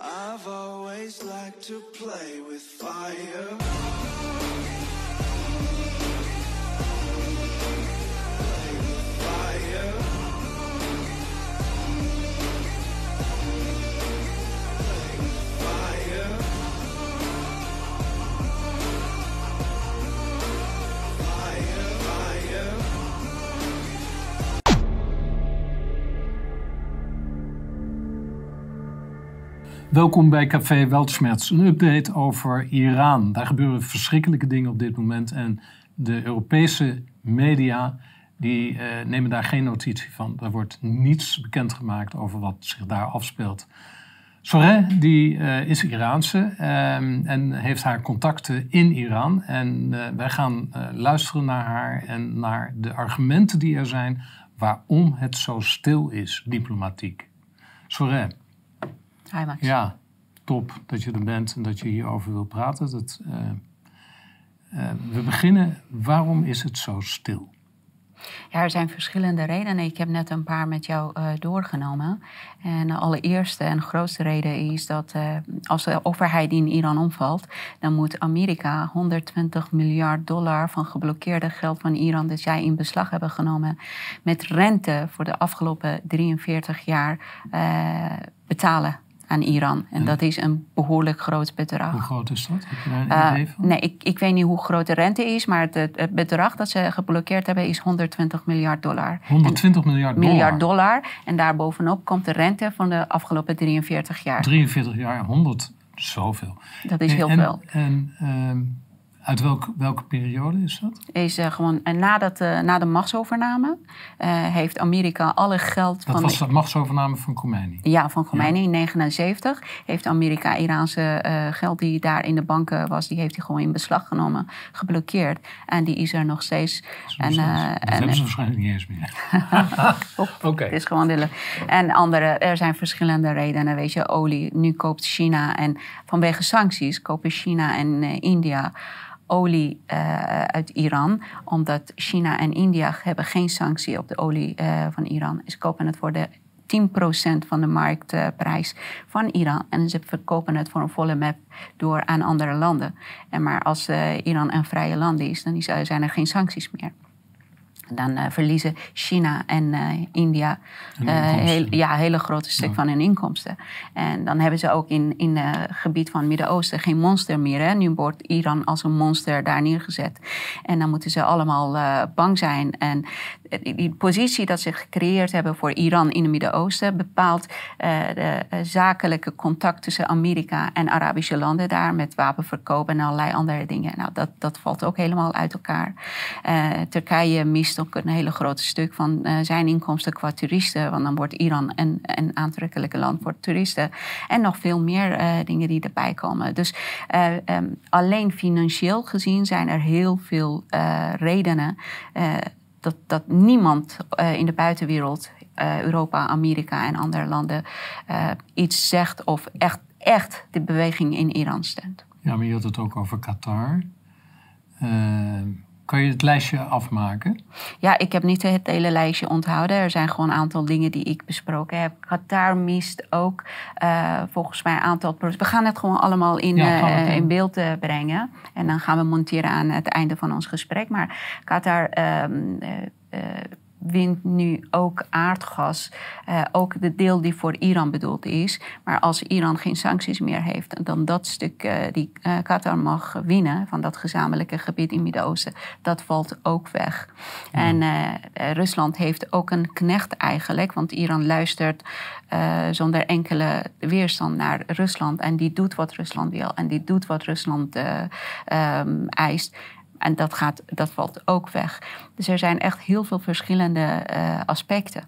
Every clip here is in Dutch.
I've always liked to play with fire. Welkom bij Café Weltschmerz, een update over Iran. Daar gebeuren verschrikkelijke dingen op dit moment en de Europese media die eh, nemen daar geen notitie van. Er wordt niets bekendgemaakt over wat zich daar afspeelt. Soreh, die eh, is Iraanse ehm, en heeft haar contacten in Iran. En eh, wij gaan luisteren naar haar en naar de argumenten die er zijn waarom het zo stil is, diplomatiek. Soreh. Ja, top dat je er bent en dat je hierover wil praten. Dat, eh, eh, we beginnen, waarom is het zo stil? Ja, er zijn verschillende redenen. Ik heb net een paar met jou eh, doorgenomen. En de allereerste en grootste reden is dat als de overheid in Iran omvalt, dan moet Amerika 120 miljard dollar van geblokkeerde geld van Iran dat zij in beslag hebben genomen met rente voor de afgelopen 43 jaar betalen aan Iran. En dat is een behoorlijk groot bedrag. Hoe groot is dat? Heb je daar een Eh, idee van? nee, ik, ik weet niet hoe groot de rente is, maar het, het bedrag dat ze geblokkeerd hebben is 120 miljard dollar. 120 miljard dollar. Miljard dollar. En daarbovenop komt de rente van de afgelopen 43 jaar. 43 jaar, 100, zoveel. Dat is heel en, veel. En ehm, uit welk, welke periode is dat? Is, eh, gewoon, en na, dat, eh, na de machtsovername eh, heeft Amerika alle geld Dat van... was de machtsovername van Khomeini. Ja, van Khomeini in 79 heeft Amerika Iraanse geld die daar in de banken was, die heeft hij gewoon in beslag genomen, geblokkeerd. En die is er nog steeds. En, dat dat en, hebben ze waarschijnlijk niet eens meer. Oké. Het is gewoon de. En andere, er zijn verschillende redenen. Weet je, olie. Nu koopt China en vanwege sancties kopen China en India olie eh, uit Iran. Omdat China en India hebben geen sanctie op de olie eh, van Iran. Ze kopen het voor de 10% van de marktprijs van Iran. En ze verkopen het voor een volle map door aan andere landen. En maar als eh, Iran een vrije land is, dan zijn er geen sancties meer. Dan eh, verliezen China en eh, India Hun eh, heel, ja, een hele grote stuk van hun inkomsten. En dan hebben ze ook in, in het gebied van het Midden-Oosten geen monster meer. Hè? Nu wordt Iran als een monster daar neergezet. En dan moeten ze allemaal bang zijn. En die, die positie dat ze gecreëerd hebben voor Iran in het Midden-Oosten bepaalt eh, de eh, zakelijke contact tussen Amerika en Arabische landen daar met wapenverkoop en allerlei andere dingen. Nou, dat, dat valt ook helemaal uit elkaar. Eh, Turkije mist ook een hele grote stuk van eh, zijn inkomsten qua toeristen, want dan wordt Iran een, een aantrekkelijke land voor toeristen. En nog veel meer eh, dingen die erbij komen. Dus eh, ehm, alleen financieel gezien zijn er heel veel eh, redenen eh, dat, dat niemand eh, in de buitenwereld, eh, Europa, Amerika en andere landen, eh, iets zegt of echt, echt de beweging in Iran steunt. Ja, maar je had het ook over Qatar. Kan je het lijstje afmaken? Ja, ik heb niet het hele lijstje onthouden. Er zijn gewoon een aantal dingen die ik besproken heb. Qatar mist ook eh, volgens mij een aantal... pro- We gaan het gewoon allemaal in, Ja, eh, in beeld eh, brengen. En dan gaan we monteren aan het einde van ons gesprek. Maar Qatar... ehm, eh, eh, wint nu ook aardgas, eh, ook de deel die voor Iran bedoeld is. Maar als Iran geen sancties meer heeft, dan dat stuk eh, die eh, Qatar mag winnen van dat gezamenlijke gebied in het Midden-Oosten, dat valt ook weg. En Rusland heeft ook een knecht eigenlijk, want Iran luistert eh, zonder enkele weerstand naar Rusland en die doet wat Rusland wil en die doet wat Rusland eh, ehm, eist. En dat, gaat, dat valt ook weg. Dus er zijn echt heel veel verschillende eh, aspecten.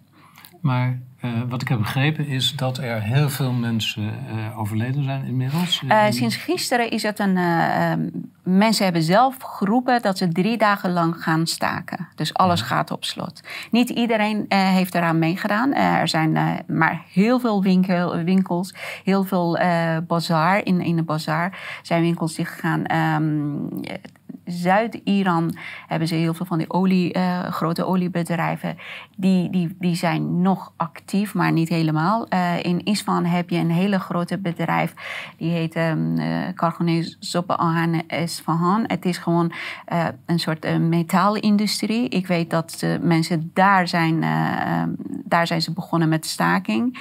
Maar eh, wat ik heb begrepen is dat er heel veel mensen eh, overleden zijn inmiddels. In- sinds gisteren is het een. eh, ehm, mensen hebben zelf geroepen dat ze drie dagen lang gaan staken. Dus alles gaat op slot. Niet iedereen heeft eraan meegedaan. Er zijn maar heel veel winkel, winkels, heel veel bazaar. In, in de bazaar zijn winkels die gaan. ehm, Zuid-Iran hebben ze heel veel van die olie, eh, grote oliebedrijven. Die, die, die zijn nog actief, maar niet helemaal. Uh, in Isfahan heb je een hele grote bedrijf. Die heet um, Soppe Ahan Isfahan. Het is gewoon een soort metaalindustrie. Ik weet dat mensen daar zijn, ehm, daar zijn ze begonnen met staking.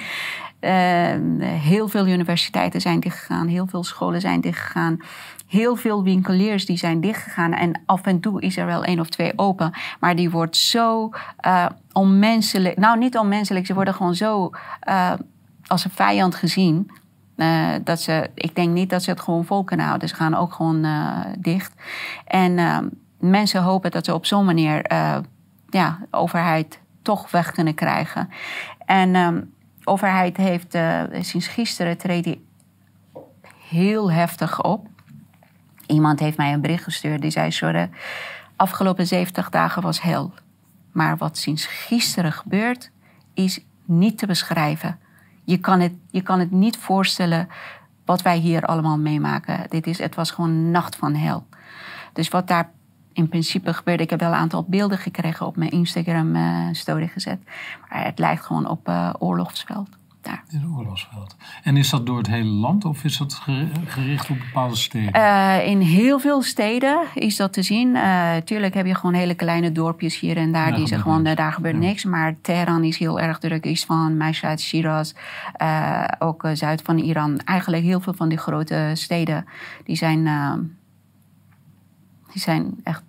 Heel veel universiteiten zijn dichtgegaan, heel veel scholen zijn dichtgegaan heel veel winkeliers die zijn dichtgegaan. En af en toe is er wel één of twee open. Maar die wordt zo uh, onmenselijk. Nou, niet onmenselijk. Ze worden gewoon zo uh, als een vijand gezien. Uh, dat ze, ik denk niet dat ze het gewoon vol kunnen houden. Ze gaan ook gewoon dicht. En mensen hopen dat ze op zo'n manier ja, overheid toch weg kunnen krijgen. En de overheid heeft sinds gisteren treedt heel heftig op. Iemand heeft mij een bericht gestuurd die zei: Sorry, afgelopen 70 dagen was hel. Maar wat sinds gisteren gebeurt, is niet te beschrijven. Je kan het, je kan het niet voorstellen wat wij hier allemaal meemaken. Dit is, het was gewoon een nacht van hel. Dus wat daar in principe gebeurde, ik heb wel een aantal beelden gekregen op mijn Instagram-story eh, gezet. Maar het lijkt gewoon op uh, oorlogsveld. In het oorlogsveld. En is dat door het hele land of is dat gericht op bepaalde steden? Uh, in heel veel steden is dat te zien. Uh, tuurlijk heb je gewoon hele kleine dorpjes hier en daar. die ze gewoon, uh, daar gebeurt niks. Maar Teheran is heel erg druk. Isfahan, Mashhad, Shiraz. ook zuid van Iran. Eigenlijk heel veel van die grote steden. Die zijn, die zijn echt...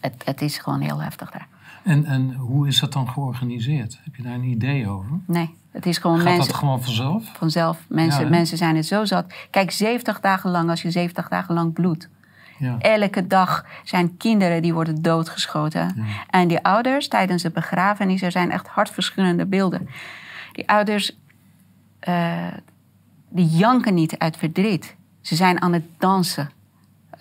Het, het is gewoon heel heftig daar. En, en hoe is dat dan georganiseerd? Heb je daar een idee over? Nee, het is gewoon Gaat mensen. dat gewoon vanzelf? Vanzelf. Mensen, mensen zijn het zo zat. Kijk, 70 dagen lang, als je 70 dagen lang bloedt. Ja. Elke dag zijn kinderen die worden doodgeschoten. Ja. En die ouders tijdens de begrafenis, er zijn echt hartverscheurende beelden. Die ouders, uh, die janken niet uit verdriet. Ze zijn aan het dansen.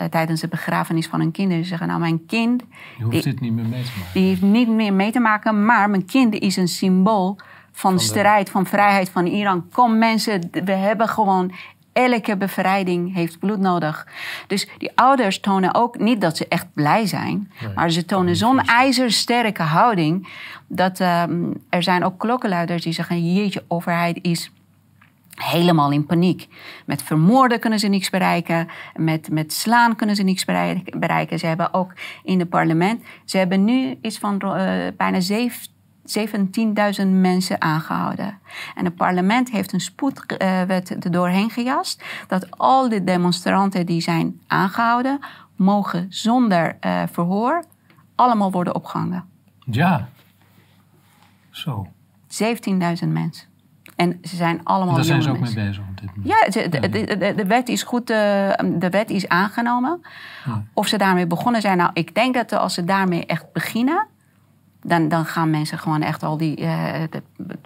Uh, tijdens de begrafenis van hun kinderen. Ze zeggen, nou mijn kind... Je hoeft dit niet meer mee te maken. Die heeft niet meer mee te maken, maar mijn kind is een symbool van, strijd, van vrijheid van Iran. Kom mensen, we hebben gewoon elke bevrijding heeft bloed nodig. Dus die ouders tonen ook niet dat ze echt blij zijn, maar ze tonen zo'n ijzersterke houding dat um, er zijn ook klokkenluiders die zeggen: jeetje, overheid is helemaal in paniek. Met vermoorden kunnen ze niks bereiken, met, met slaan kunnen ze niks bereiken. Ze hebben ook in het parlement, ze hebben nu iets van uh, bijna zeven 17.000 mensen aangehouden. En het parlement heeft een spoedwet er doorheen gejast. Dat al die demonstranten die zijn aangehouden, mogen zonder uh, verhoor allemaal worden opgehangen. Ja, zo. 17.000 mensen. En ze zijn allemaal. Daar zijn ze ook mensen. mee bezig op dit moment. Ja, de, de, de, de wet is goed. de wet is aangenomen. Ja. Of ze daarmee begonnen zijn. Nou, ik denk dat als ze daarmee echt beginnen dan, dan gaan mensen gewoon echt al die, uh, de,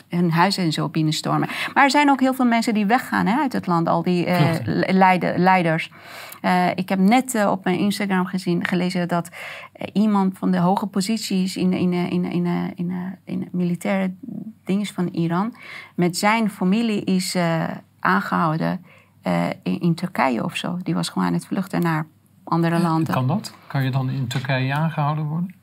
hun huizen en zo binnenstormen. Maar er zijn ook heel veel mensen die weggaan hè, uit het land, al die uh, leide, leiders. Uh, ik heb net op mijn Instagram gezien, gelezen dat iemand van de hoge posities in, in, in, in, in, in, in militaire dingen van Iran met zijn familie is aangehouden in, in Turkije of zo. Die was gewoon aan het vluchten naar andere landen. Kan dat? Kan je dan in Turkije aangehouden worden?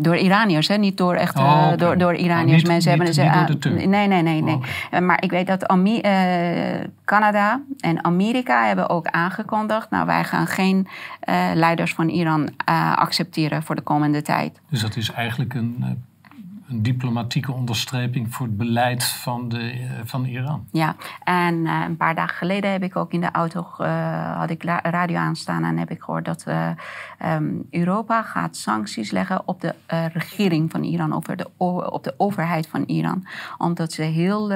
Door Iraniërs, hè? niet door echt oh, okay. door, door Iraniërs. Oh, niet, Mensen niet, hebben ze. Uh, nee, nee, nee. nee. Oh, okay. Maar ik weet dat Ami uh, Canada en Amerika hebben ook aangekondigd. Nou, wij gaan geen uh, leiders van Iran accepteren voor de komende tijd. Dus dat is eigenlijk een een diplomatieke onderstreping voor het beleid van, de, van Iran. Ja, en uh, een paar dagen geleden heb ik ook in de auto uh, had ik radio aanstaan en heb ik gehoord dat um, Europa gaat sancties leggen op de regering van Iran, over de, op de overheid van Iran, omdat ze heel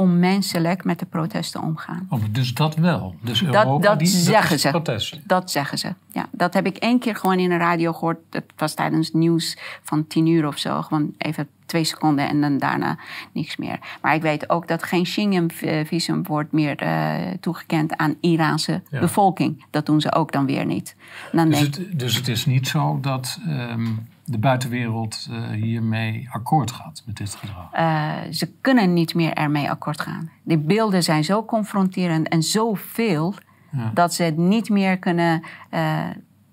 onmenselijk met de protesten omgaan. Oh, dus dat wel? Dus Europa, dat, dat die, zeggen dat ze. Protesten. Dat zeggen ze. Ja, dat heb ik één keer gewoon in de radio gehoord. Het was tijdens nieuws van tien uur of zo. Gewoon even twee seconden en dan daarna niks meer. Maar ik weet ook dat geen Schengen-visum wordt meer uh, toegekend aan Iraanse ja. bevolking. Dat doen ze ook dan weer niet. Dan dus, denk... het, dus het is niet zo dat um, de buitenwereld uh, hiermee akkoord gaat met dit gedrag? Uh, ze kunnen niet meer ermee akkoord gaan. Die beelden zijn zo confronterend en zoveel Ja. Dat ze het niet meer kunnen eh,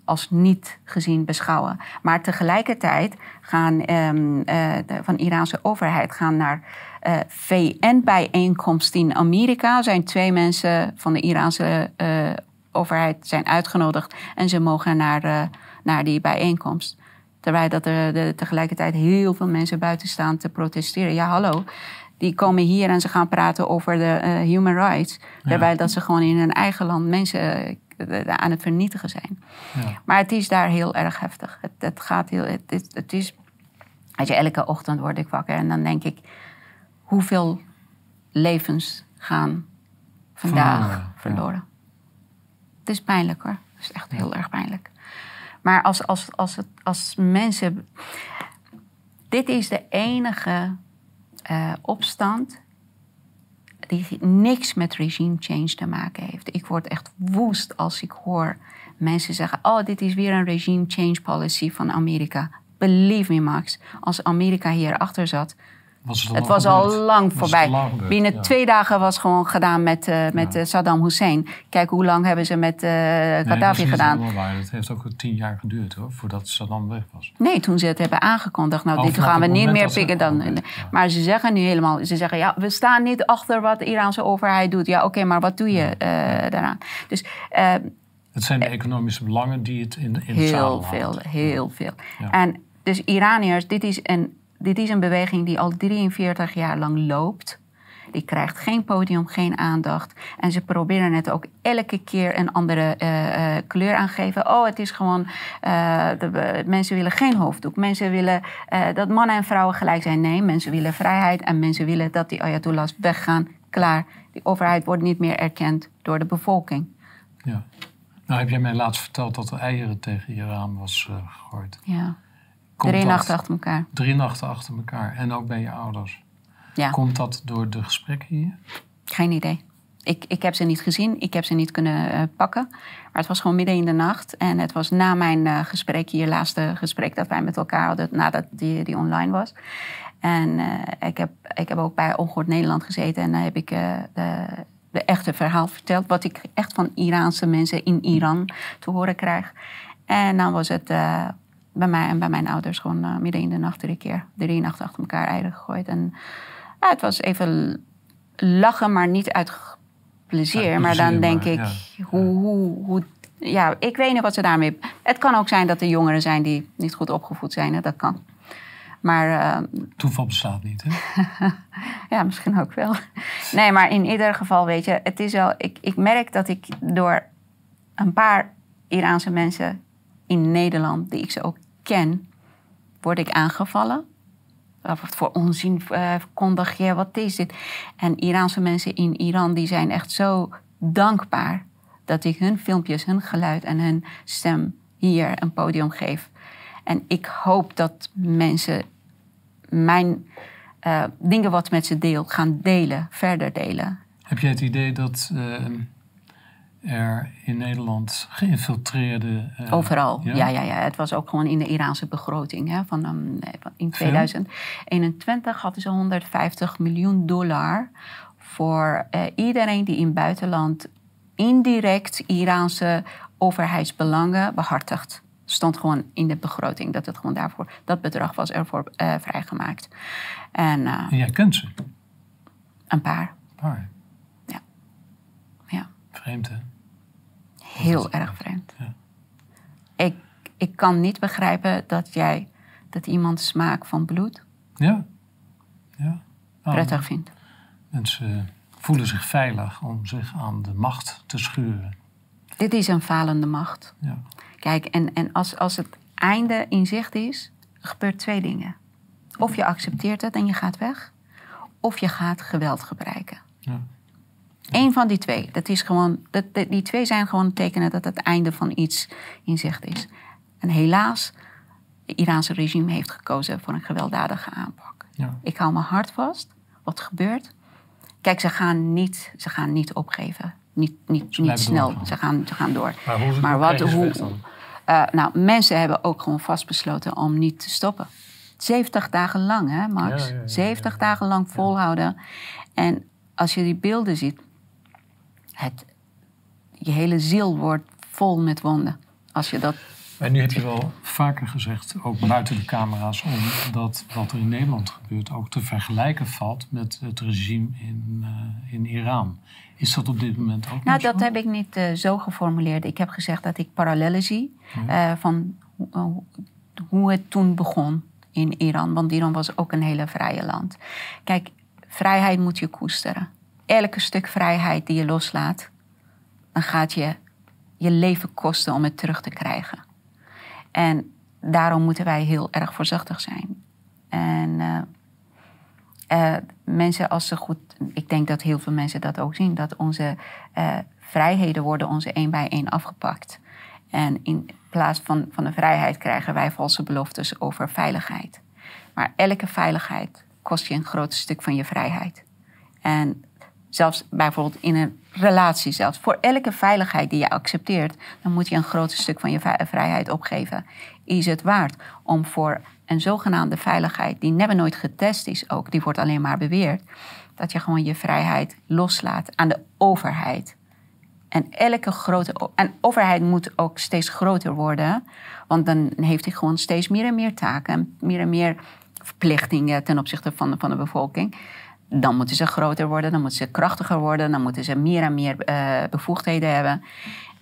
als niet gezien beschouwen. Maar tegelijkertijd gaan ehm, eh, de, van de Iraanse overheid gaan naar eh, VN-bijeenkomst in Amerika. Er zijn twee mensen van de Iraanse eh, overheid zijn uitgenodigd en ze mogen naar, eh, naar die bijeenkomst. Terwijl dat er de, tegelijkertijd heel veel mensen buiten staan te protesteren. Ja, hallo. Die komen hier en ze gaan praten over de eh, human rights. Terwijl dat ze gewoon in hun eigen land mensen eh, aan het vernietigen zijn. Ja. Maar het is daar heel erg heftig. Het, het gaat heel. Het, is- het is. Als je elke ochtend word ik wakker en dan denk ik, hoeveel levens gaan vandaag Verloren, ja. verloren? Het is pijnlijk hoor. Het is echt heel erg pijnlijk. Maar als, als, als, het, als mensen. Dit is de enige eh, opstand die niks met regime change te maken heeft. Ik word echt woest als ik hoor mensen zeggen: Oh, dit is weer een regime change policy van Amerika. Believe me, Max, als Amerika hierachter zat, Was het, was al lang voorbij. al lang gebeurd, Binnen ja. twee dagen was gewoon gedaan met, eh, met Ja. eh, Saddam Hussein. Kijk, hoe lang hebben ze met is Gaddafi gedaan? Het heeft ook tien jaar geduurd hoor, voordat Saddam weg was. Nee, toen ze het hebben aangekondigd. Nou, dit gaan we niet meer pikken dan. ja. Maar ze zeggen nu helemaal, ze zeggen ja, we staan niet achter wat de Iraanse overheid doet. Ja, oké, maar wat doe je eh, daaraan? Dus Het zijn de economische belangen die het in, in het heel veel, heel veel. Ja. En dus Iraniërs, dit is, een, dit is een beweging die al 43 jaar lang loopt. Die krijgt geen podium, geen aandacht. En ze proberen het ook elke keer een andere eh, eh, kleur aangeven. Oh, het is gewoon, eh, de, mensen willen geen hoofddoek. Mensen willen dat mannen en vrouwen gelijk zijn. Nee, mensen willen vrijheid en mensen willen dat die ayatollahs weggaan. Klaar. Die overheid wordt niet meer erkend door de bevolking. Ja. Nou heb jij mij laatst verteld dat er eieren tegen Iran was eh, gegooid. Ja. Komt Drie nachten achter elkaar. Drie nachten achter elkaar. En ook bij je ouders. Ja. Komt dat door de gesprekken hier? Geen idee. Ik, ik heb ze niet gezien, ik heb ze niet kunnen eh, pakken. Maar het was gewoon midden in de nacht. En het was na mijn eh, gesprek hier, laatste gesprek dat wij met elkaar hadden, nadat die, die online was. En eh, ik, heb, ik heb ook bij Ongehoord Nederland gezeten en daar heb ik de, de echte verhaal verteld. Wat ik echt van Iraanse mensen in Iran te horen krijg. En dan was het bij mij en bij mijn ouders gewoon eh, midden in de nacht drie keer, drie nachten achter elkaar eieren gegooid. En ja, het was even lachen, maar niet uit plezier. Maar dan denk maar, ik, ja. hoe, hoe, hoe... Ja, ik weet niet wat ze daarmee... Het kan ook zijn dat er jongeren zijn die niet goed opgevoed zijn. Hè? Dat kan. Maar eh, Toeval bestaat niet, hè? ja, misschien ook wel. Nee, maar in ieder geval, weet je, het is wel. Ik, ik merk dat ik door een paar Iraanse mensen in Nederland, die ik ze ook word ik aangevallen. Of voor onzin eh, kondig je, wat is dit? En Iraanse mensen in Iran, die zijn echt zo dankbaar dat ik hun filmpjes, hun geluid en hun stem hier een podium geef. En ik hoop dat mensen mijn eh, dingen wat met ze deel gaan delen, verder delen. Heb jij het idee dat eh, er in Nederland geïnfiltreerde... eh, Overal. ja? Ja? Ja, ja, Het was ook gewoon in de Iraanse begroting. Hè, van, ehm, in 2021 hadden ze 150 miljoen dollar voor eh, iedereen die in het buitenland indirect Iraanse overheidsbelangen behartigt. Stond gewoon in de begroting dat het gewoon daarvoor, dat bedrag was ervoor eh, vrijgemaakt. En En jij kent ze? een paar, Paar. ja. Vreemd, hè? Heel erg vreemd. Ja. Ik, ik kan niet begrijpen dat jij, dat iemand smaak van bloed Ja. Ja. Ah, prettig vindt. Mensen voelen zich veilig om zich aan de macht te schuren. Dit is een falende macht. Ja. Kijk, en, en als, als het einde in zicht is, gebeurt twee dingen. Of je accepteert het en je gaat weg, of je gaat geweld gebruiken. Ja. Eén van die twee. Dat is gewoon, dat, die twee zijn gewoon tekenen dat het einde van iets in zicht is. En helaas, het Iraanse regime heeft gekozen voor een gewelddadige aanpak. Ja. Ik hou mijn hart vast. Wat gebeurt? Kijk, ze gaan niet, ze gaan niet opgeven. Niet, niet, niet snel. doorgaan. Ze gaan, ze gaan door. Maar hoe Maar wat, hoe, eh, nou, mensen hebben ook gewoon vastbesloten om niet te stoppen. 70 dagen lang, hè, Max? Ja, ja, ja, ja, 70 dagen lang volhouden. En als je die beelden ziet, het, je hele ziel wordt vol met wonden. Als je dat En nu heb je wel vaker gezegd, ook buiten de camera's om, dat wat er in Nederland gebeurt ook te vergelijken valt met het regime in, eh, in Iran. Is dat op dit moment ook Nou, dat zo? heb ik niet eh, zo geformuleerd. Ik heb gezegd dat ik parallellen zie eh, van hoe het toen begon in Iran. Want Iran was ook een hele vrije land. Kijk, vrijheid moet je koesteren. Elke stuk vrijheid die je loslaat, dan gaat je je leven kosten om het terug te krijgen. En daarom moeten wij heel erg voorzichtig zijn. En eh, eh, mensen als ze goed... Ik denk dat heel veel mensen dat ook zien. Dat onze eh, vrijheden worden onze één bij één afgepakt. En in plaats van, van de vrijheid krijgen wij valse beloftes over veiligheid. Maar elke veiligheid kost je een groot stuk van je vrijheid. En zelfs bijvoorbeeld in een relatie zelfs. Voor elke veiligheid die je accepteert, dan moet je een groot stuk van je vrijheid opgeven. Is het waard om voor een zogenaamde veiligheid, die never nooit getest is ook, die wordt alleen maar beweerd, dat je gewoon je vrijheid loslaat aan de overheid. En elke grote. En overheid moet ook steeds groter worden. Want dan heeft hij gewoon steeds meer en meer taken. Meer en meer verplichtingen ten opzichte van de, van de bevolking. Dan moeten ze groter worden, dan moeten ze krachtiger worden, dan moeten ze meer en meer eh, bevoegdheden hebben.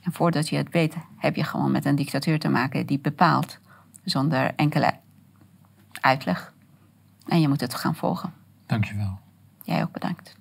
En voordat je het weet, heb je gewoon met een dictatuur te maken die bepaalt zonder enkele uitleg. En je moet het gaan volgen. Dankjewel. Jij ook bedankt.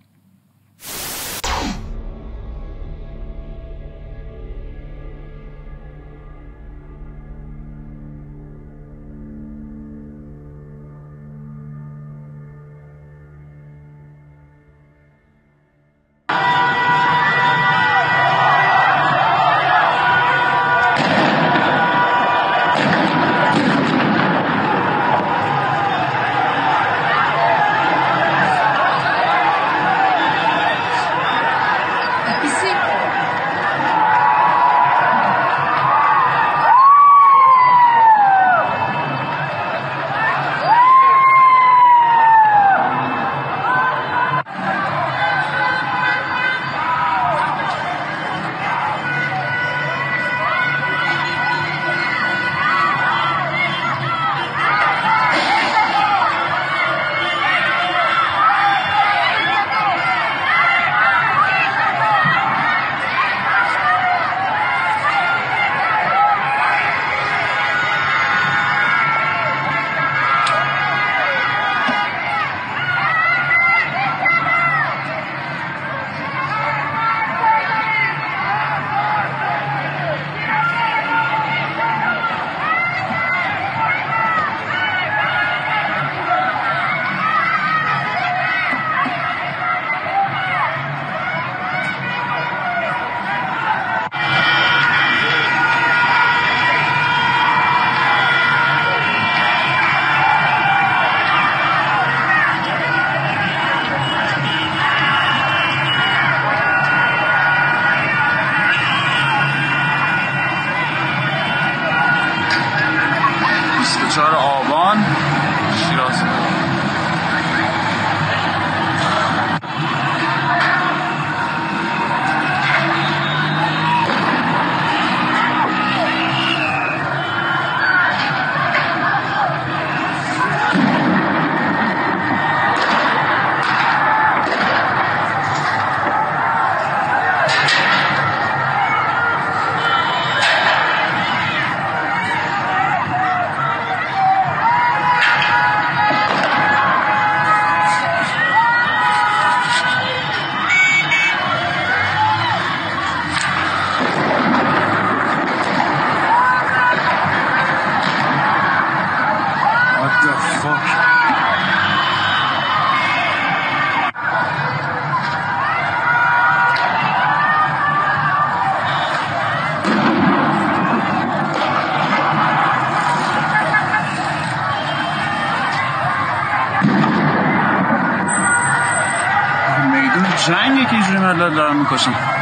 یکی اینجوری ملل دارم می‌کشم.